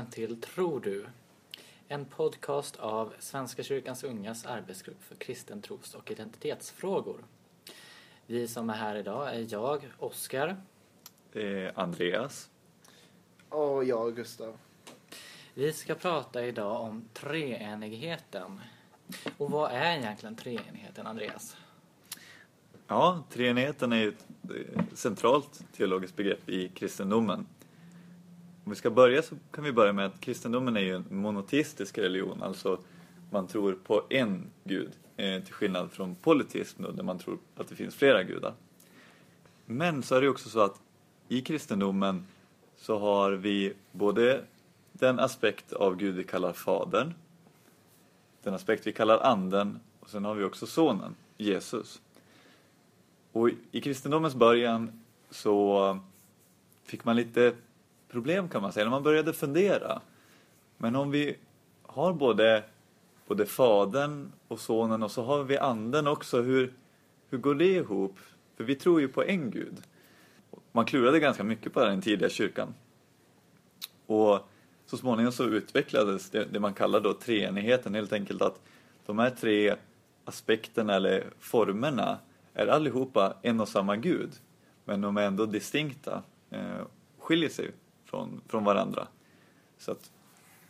Välkommen till Tror du? En podcast av Svenska kyrkans ungas arbetsgrupp för kristen tros och identitetsfrågor. Vi som är här idag är jag, Oskar. Är Andreas. Och jag, Gustav. Vi ska prata idag om treenigheten. Och vad är egentligen treenigheten, Andreas? Ja, treenigheten är ju ett eh, centralt teologiskt begrepp i kristendomen. Om vi ska börja så kan vi börja med att kristendomen är ju en monoteistisk religion, alltså man tror på en gud, eh, till skillnad från politism då, där man tror att det finns flera gudar. Men så är det också så att i kristendomen så har vi både den aspekt av Gud vi kallar Fadern, den aspekt vi kallar Anden och sen har vi också Sonen, Jesus. Och i kristendomens början så fick man lite problem kan man säga, när man började fundera. Men om vi har både, både Fadern och Sonen och så har vi Anden också, hur, hur går det ihop? För vi tror ju på en Gud. Man klurade ganska mycket på det i den tidiga kyrkan. Och så småningom så utvecklades det, det man kallar då treenigheten, helt enkelt att de här tre aspekterna eller formerna är allihopa en och samma Gud, men de är ändå distinkta, eh, skiljer sig från, från varandra. Så att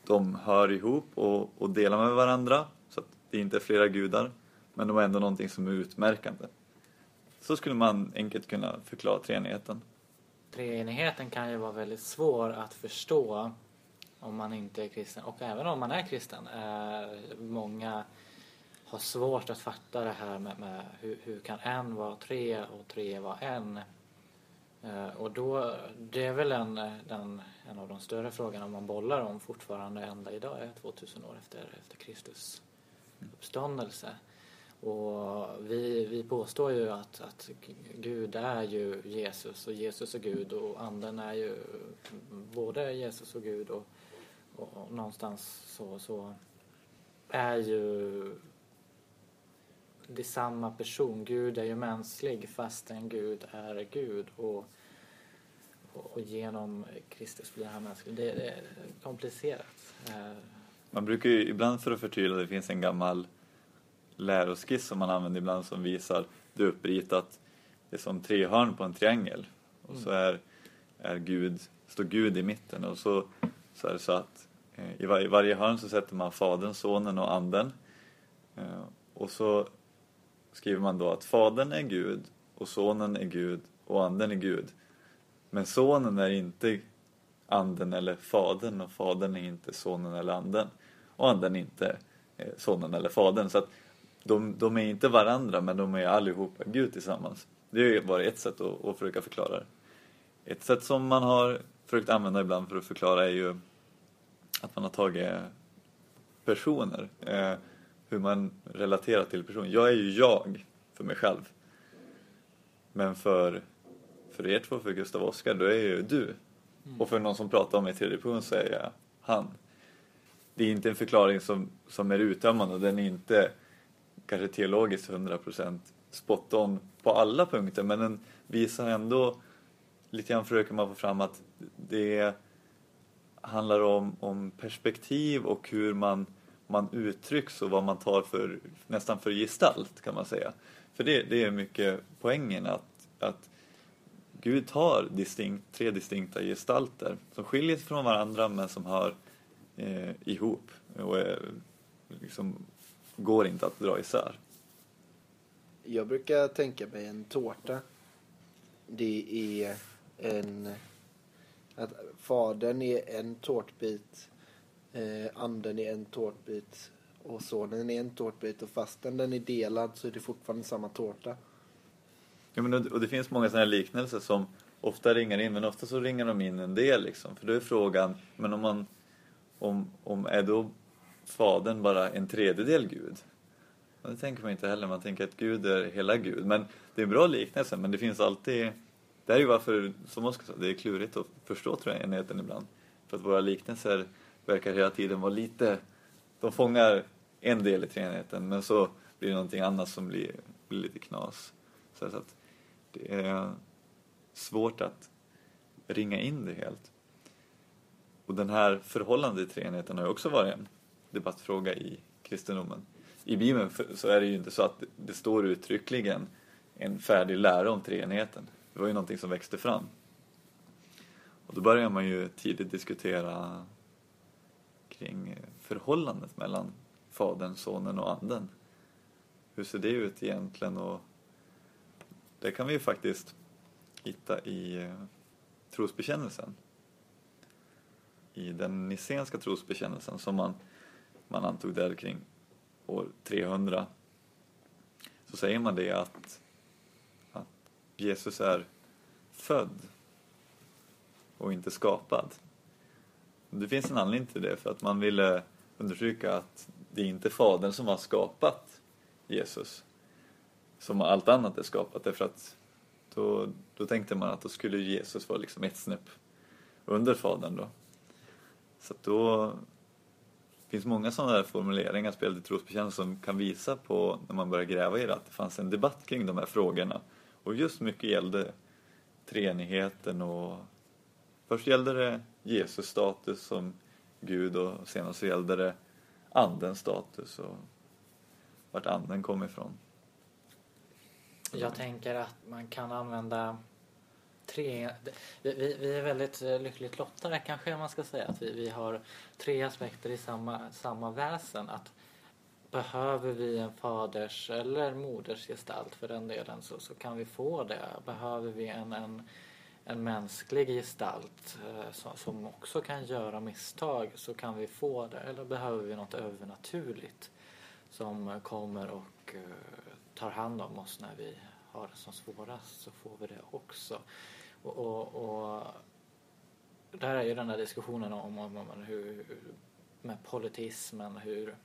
de hör ihop och, och delar med varandra, så att det inte är flera gudar, men de är ändå någonting som är utmärkande. Så skulle man enkelt kunna förklara treenigheten. Treenigheten kan ju vara väldigt svår att förstå om man inte är kristen och även om man är kristen. Eh, många har svårt att fatta det här med, med hur, hur, kan en vara tre och tre vara en. Eh, och då, det är väl en, eh, den, en av de större frågorna man bollar om fortfarande ända idag, eh, 2000 år efter, efter Kristus uppståndelse. Och vi, vi påstår ju att, att Gud är ju Jesus och Jesus är Gud och anden är ju både Jesus och Gud och, och, och någonstans så, så är ju det samma person. Gud är ju mänsklig fastän Gud är Gud och, och genom Kristus blir han mänsklig. Det, är komplicerat. Eh, Man brukar ju ibland för att förtydliga, det finns en gammal läroskiss som man använder ibland som visar det uppritat, det är som tre hörn på en triangel. Och så är, är Gud, står Gud i mitten och så, så är det så att eh, i, var, i varje hörn så sätter man Fadern, Sonen och Anden. Eh, och så skriver man då att Fadern är Gud och Sonen är Gud och Anden är Gud. Men Sonen är inte Anden eller Fadern och Fadern är inte Sonen eller Anden. Och Anden är inte eh, Sonen eller Fadern. Så att de, de är inte varandra men de är allihopa Gud tillsammans. Det är bara ett sätt att, att försöka förklara det. Ett sätt som man har försökt använda ibland för att förklara är ju att man har tagit personer. Eh, hur man relaterar till personen. Jag är ju jag för mig själv. Men för, för er två, för Gustav och Oskar, då är jag ju du. Mm. Och för någon som pratar om mig i tredje person så är jag han. Det är inte en förklaring som, som är uttömmande och den är inte kanske teologiskt 100% spot on på alla punkter men den visar ändå lite grann försöker man få fram att det handlar om, om perspektiv och hur man man uttrycks och vad man tar för, nästan för gestalt kan man säga. För det, det är mycket poängen att, att Gud har distinkt, tre distinkta gestalter som skiljer sig från varandra men som hör eh, ihop och är, liksom, går inte att dra isär. Jag brukar tänka mig en tårta. Det är en... Att fadern är en tårtbit eh, anden i en tårtbit och sonen i en tårtbit och fastän den är delad så är det fortfarande samma tårta. Ja, men och det finns många sådana här liknelser som ofta ringar in, men ofta så ringar de in en del liksom. För då är frågan, men om man, om, om är då fadern bara en tredjedel Gud? Och det tänker man inte heller, man tänker att Gud är hela Gud. Men det är en bra liknelse, men det finns alltid, det här är ju varför, som Oskar sa, det är klurigt att förstå tror jag, enheten ibland. För att våra liknelser verkar hela tiden vara lite... De fångar en del i treenigheten men så blir det någonting annat som blir, blir lite knas. Så att det är svårt att ringa in det helt. och den här förhållandet i treenigheten har ju också varit en debattfråga i kristendomen. I Bibeln så är det ju inte så att det står uttryckligen en färdig lära om treenigheten. Det var ju någonting som växte fram. Och då börjar man ju tidigt diskutera kring förhållandet mellan Fadern, Sonen och Anden. Hur ser det ut egentligen? Och det kan vi ju faktiskt hitta i eh, trosbekännelsen. I den nicenska trosbekännelsen som man, man antog där kring år 300 så säger man det att, att Jesus är född och inte skapad. Det finns en anledning till det, för att man ville understryka att det är inte Fadern som har skapat Jesus, som allt annat är skapat, därför att då, då tänkte man att då skulle Jesus vara liksom ett snäpp under Fadern då. Så att då finns många sådana där formuleringar spelade i trosbekännelsen som kan visa på, när man börjar gräva i det, att det fanns en debatt kring de här frågorna. Och just mycket gällde treenigheten och först gällde det Jesus status som Gud och senare så gällde det andens status och vart anden kom ifrån. Jag tänker att man kan använda tre... Vi, vi, är väldigt eh, lyckligt lottade kanske man ska säga. Att vi, vi har tre aspekter i samma, samma väsen. Att behöver vi en faders eller moders gestalt för den delen så, så kan vi få det. Behöver vi en, en, en mänsklig gestalt eh, som, också kan göra misstag så kan vi få det. Eller behöver vi något övernaturligt som kommer och eh, tar hand om oss när vi har det som svårast så får vi det också. Och, och, och där är ju den där diskussionen om, om, om hur, med politismen, hur,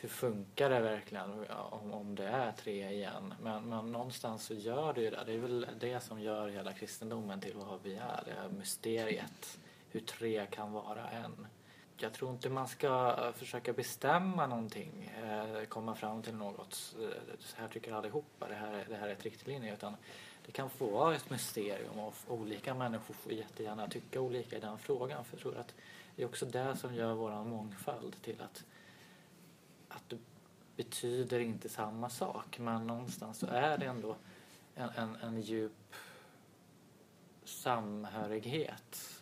hur funkar det verkligen om, om det är tre igen? Men, men någonstans så gör det ju det. Det är väl det som gör hela kristendomen till vad vi är. Det här mysteriet. Hur tre kan vara en. Jag tror inte man ska försöka bestämma någonting, eh, komma fram till något. Eh, så här tycker allihopa, det här, är- det här är ett riktlinje. Utan det kan få vara ett mysterium och olika människor får jättegärna tycka olika i den frågan. För jag tror att det är också det som gör våran mångfald till att, att det betyder inte samma sak. Men någonstans så är det ändå en, en, en djup samhörighet.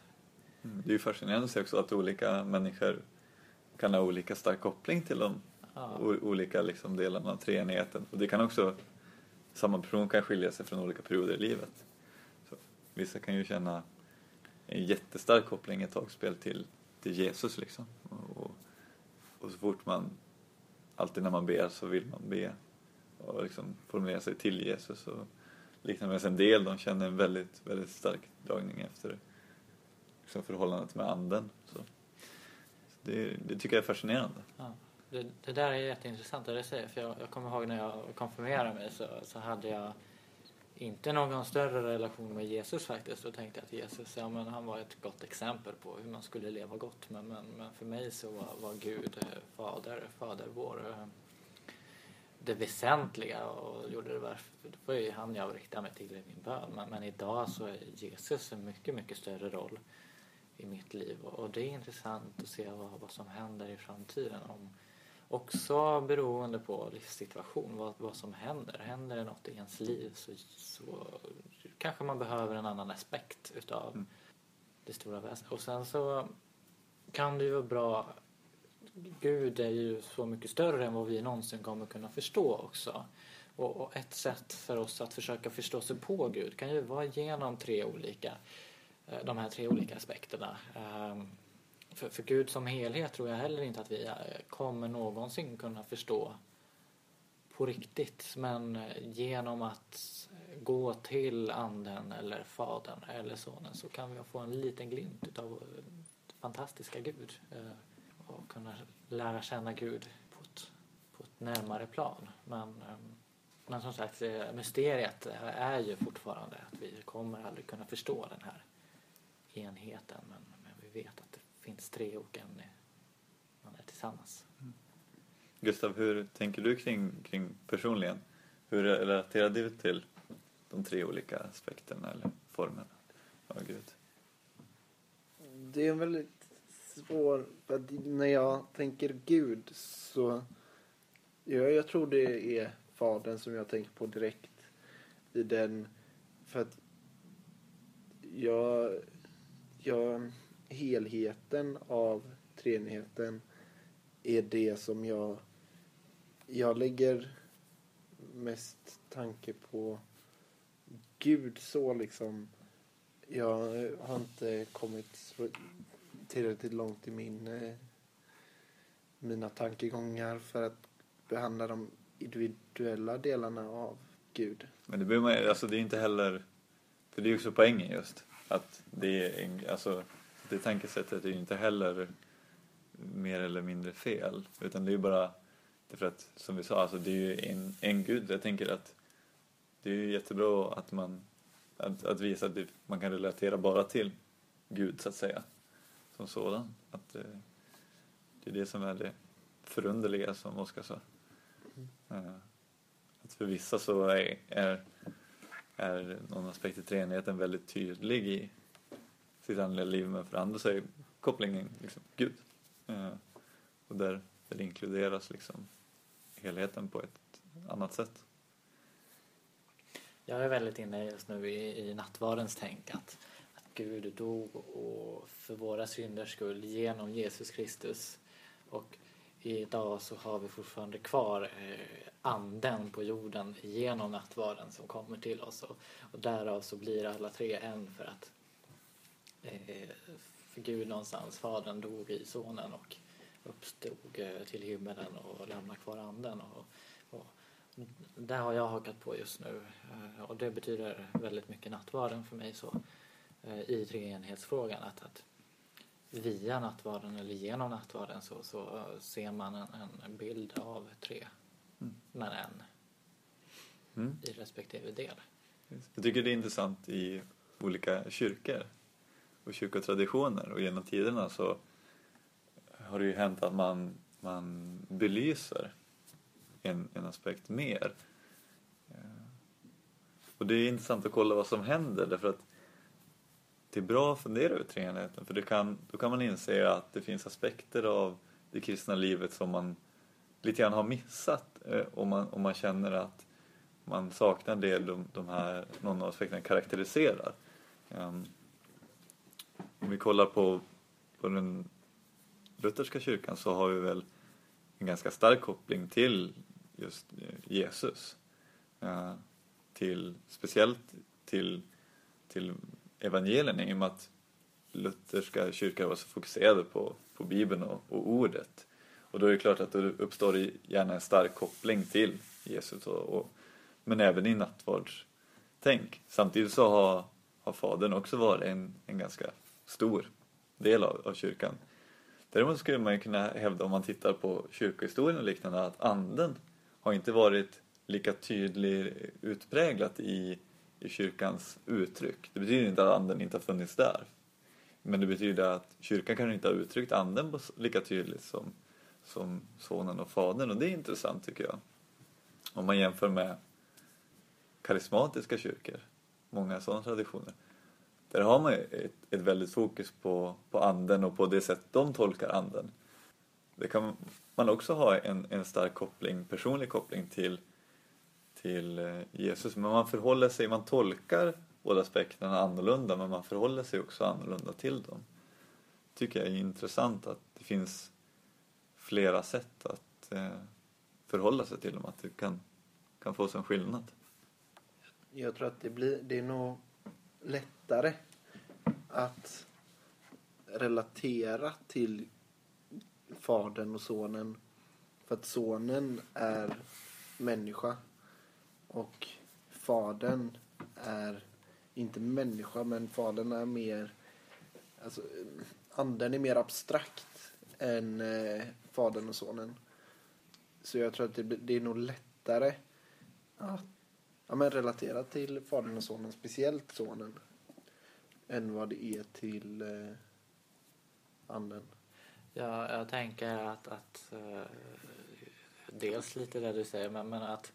Mm. Det är ju fascinerande att se också att olika människor kan ha olika stark koppling till de Ja. olika liksom delarna av treenigheten. Och det kan också, samma person kan skilja sig från olika perioder i livet. Så, vissa kan ju känna en jättestark koppling ett tagspel till, till Jesus liksom. Och, och så fort man, alltid när man ber så vill man be och liksom formulera sig till Jesus. Och liknande en del, de känner en väldigt, väldigt stark dragning efter liksom förhållandet med anden. Så, så det, det tycker jag är fascinerande. Ja. Det, det där är jätteintressant det du säger. För jag, jag kommer ihåg när jag konfirmerade mig så, så hade jag inte någon större relation med Jesus faktiskt. Då tänkte jag att Jesus, ja men han var ett gott exempel på hur man skulle leva gott. Men, men, men för mig så var, var Gud eh, fader, fader vår eh, det väsentliga och gjorde det varför. Det var ju han jag riktade mig till i min bön. Men, men idag så är Jesus en mycket, mycket större roll i mitt liv. Och, och det är intressant att se vad, vad som händer i framtiden. Om, också beroende på livssituation, vad, vad som händer. Händer det något i ens liv så, så kanske man behöver en annan aspekt utav Mm. det stora väsendet. Och sen så kan det ju vara bra Gud är ju så mycket större än vad vi någonsin kommer kunna förstå också. Och, och ett sätt för oss att försöka förstå sig på Gud kan ju vara genom tre olika, eh, de här tre olika aspekterna. Ehm, för, för Gud som helhet tror jag heller inte att vi eh, kommer någonsin kunna förstå på riktigt. Men eh, genom att eh, gå till anden eller fadern eller sonen så kan vi få en liten glimt av fantastiska Gud. Och kunna lära känna Gud på ett, på ett närmare plan. Men, ehm, men som sagt, mysteriet är ju fortfarande att vi kommer aldrig kunna förstå den här enheten. Men, men vi vet att finns tre och en man är tillsammans. Gustav, hur tänker du kring, kring personligen? Hur relaterar du till de tre olika aspekterna eller formerna av Gud? det är en väldigt svår... När jag tänker Gud så... Ja, jag tror det är Fadern som jag tänker på direkt. I den... För att... Jag... jag helheten av treenigheten är det som jag... Jag lägger mest tanke på Gud så liksom. Jag har inte kommit tillräckligt långt i min, eh, mina tankegångar för att behandla de individuella delarna av Gud. Men det behöver man alltså det är inte heller, för det är ju också poängen just, att det är, en, alltså det tankesättet är ju inte heller mer eller mindre fel, utan det är ju bara, därför att som vi sa, alltså det är ju en, en gud. Jag tänker att det är ju jättebra att man, att, att visa att det, man kan relatera bara till Gud så att säga, som sådan. Att eh, det är det som är det förunderliga som Oskar sa. Eh, Att för vissa så är, är, är någon aspekt i treenigheten väldigt tydlig i sitt andliga liv men för andra så är kopplingen liksom Gud. Eh, Och där, där inkluderas liksom helheten på ett annat sätt. Jag är väldigt inne just nu i, i nattvardens tänk att, att Gud dog och för våra synders skull genom Jesus Kristus. Och idag så har vi fortfarande kvar eh, anden på jorden genom nattvarden som kommer till oss. Och, och därav så blir alla tre en för att eh, för Gud någonstans, Fadern dog i Sonen och uppstod eh, till himmelen och lämnade kvar anden. Och, och där har jag hakat på just nu eh, och det betyder väldigt mycket nattvarden för mig så eh, i treenighetsfrågan att, att via nattvarden eller genom nattvarden så, så eh, ser man en, en bild av tre Mm. men en Mm. i respektive del. Jag tycker det är intressant i olika kyrkor och kyrkotraditioner och genom tiderna så har det ju hänt att man, man belyser en, en aspekt mer. Eh, och det är intressant att kolla vad som händer därför att det är bra att fundera över treenigheten för det kan, då kan man inse att det finns aspekter av det kristna livet som man lite grann har missat eh, om man, om man känner att man saknar det de, de här, någon av aspekterna karaktäriserar. Um, om vi kollar på, på den lutherska kyrkan så har vi väl en ganska stark koppling till just eh, Jesus. Till, speciellt till, till evangelierna i och med att lutherska kyrkan var så fokuserade på, på Bibeln och, och ordet. Och då är det klart att det uppstår gärna en stark koppling till Jesus och, och men även i nattvardstänk. Samtidigt så har, har Fadern också varit en, en ganska stor del av, av kyrkan. Däremot skulle man ju kunna hävda om man tittar på kyrkohistorien och liknande att anden har inte varit lika tydlig utpräglat i, i kyrkans uttryck. Det betyder inte att anden inte har funnits där. Men det betyder att kyrkan kanske inte har uttryckt anden på, lika tydligt som, som sonen och fadern och det är intressant tycker jag. Om man jämför med karismatiska kyrkor, många sådana traditioner. Där har man ett, ett väldigt fokus på, på anden och på det sätt de tolkar anden. Det kan man också ha en, en stark koppling, personlig koppling till, till eh, Jesus. Men man förhåller sig, man tolkar båda aspekterna annorlunda men man förhåller sig också annorlunda till dem. tycker jag är intressant att det finns flera sätt att eh, förhålla sig till dem, att det kan, kan få sig en skillnad. Jag tror att det, blir, det är nog lättare att relatera till fadern och sonen. För att sonen är människa och fadern är inte människa men fadern är mer alltså anden är mer abstrakt än eh, fadern och sonen. Så jag tror att det, det är nog lättare att ja, men relaterat till fadern och sonen, speciellt sonen, än vad det är till eh, anden. Ja, jag tänker att, att eh, dels lite det du säger men, men att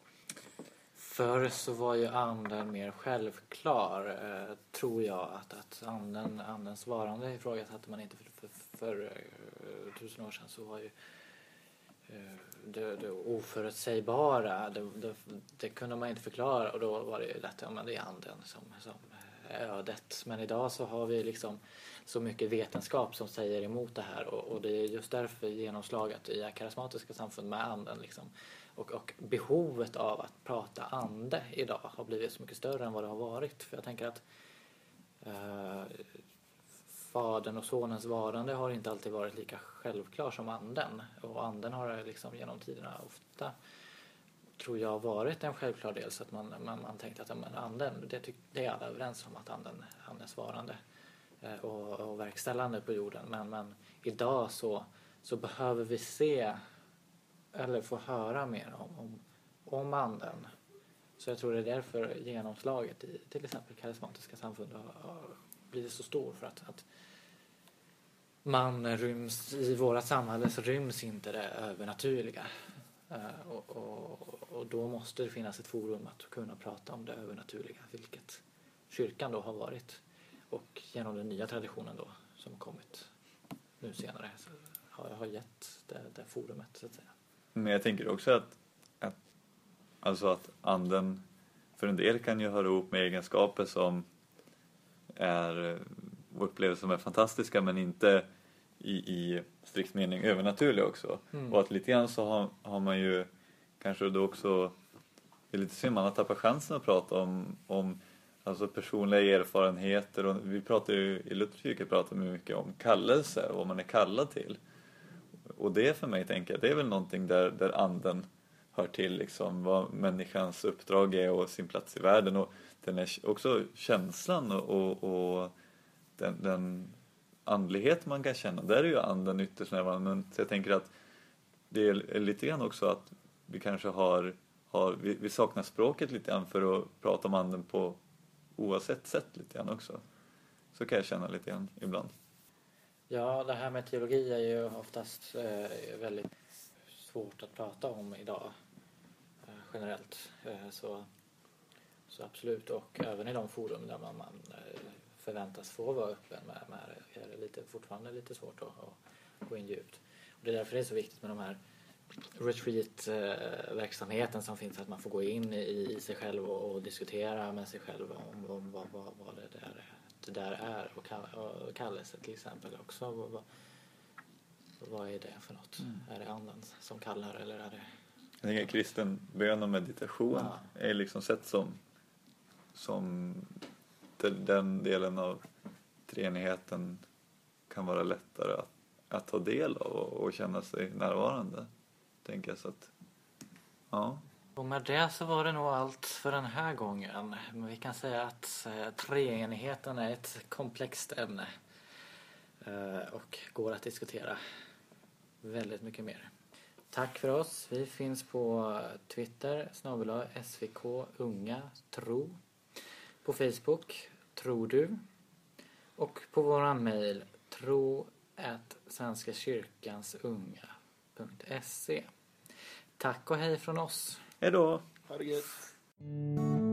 Förr så var ju anden mer självklar, eh, tror jag. Att, att anden, andens varande ifrågasatte man inte för, för, för eh, tusen år sedan så var ju eh, Eh, det, det oförutsägbara, det, det, det kunde man inte förklara och då var det ju lätt, ja men det är anden som, som är ödet. Men idag så har vi liksom så mycket vetenskap som säger emot det här och, och det är just därför genomslaget i karismatiska samfund med anden liksom och, och behovet av att prata ande idag har blivit så mycket större än vad det har varit. För jag tänker att eh, Fadern och Sonens varande har inte alltid varit lika självklar som anden. Och anden har liksom genom tiderna ofta, tror jag, varit en självklar del. Så att man, man, man tänkte att men anden, det, tyck, det är alla överens om att anden, andens varande eh, och, och verkställande på jorden. Men, men idag så, så behöver vi se eller få höra mer om, om, om anden. Så jag tror det är därför genomslaget i till exempel karismatiska samfund har, har blir så stor. För att, att man ryms, i våra samhälle så ryms inte det övernaturliga. Uh, och, och, och, då måste det finnas ett forum att kunna prata om det övernaturliga, vilket kyrkan då har varit. Och genom den nya traditionen då som kommit nu senare så har, har gett det, det forumet så att säga. Men jag tänker också att, att, alltså att anden för en del kan ju höra ihop med egenskaper som är upplevelser som är fantastiska men inte i, i strikt mening övernaturliga också. Mm. Och att lite grann så har, har man ju kanske då också, det är lite synd man har tappat chansen att prata om, om alltså personliga erfarenheter och vi pratar ju i Lutherkyrkan pratar vi mycket om kallelse och vad man är kallad till. Och det för mig tänker jag, det är väl någonting där, där anden hör till liksom vad människans uppdrag är och sin plats i världen och den är också känslan och, och, och den, den andlighet man kan känna, där är ju anden ytterst närvarande. Men jag tänker att det är lite grann också att vi kanske har, har vi, vi saknar språket lite grann för att prata om anden på oavsett sätt lite grann också. Så kan jag känna lite grann ibland. Ja, det här med teologi är ju oftast eh, väldigt svårt att prata om idag generellt. Eh, så, så absolut, och även i de forum där man, man eh, förväntas få vara öppen med, med är det lite, fortfarande lite svårt att, att gå in djupt. Och det är därför det är så viktigt med de här retreat-verksamheten som finns, att man får gå in i, i sig själv och, och, diskutera med sig själv om, om vad, vad, vad det där är det där är och, och kallelse till exempel också. Vad, vad är det för något? Mm. Är det anden som kallar eller är det... Jag tänker kristen bön och meditation ja. är liksom sett som, som den delen av treenigheten kan vara lättare att, att ta del av och, och känna sig närvarande. Tänker jag så att, ja. Och med det så var det nog allt för den här gången. Men vi kan säga att eh, treenigheten är ett komplext ämne. Eh, och går att diskutera väldigt mycket mer. Tack för oss. Vi finns på Twitter, snabel svk unga tro. På Facebook, tror du. Och på våran mejl, tro Svenska kyrkans unga.se. Tack och hej från oss. Hej då! Ha det gött!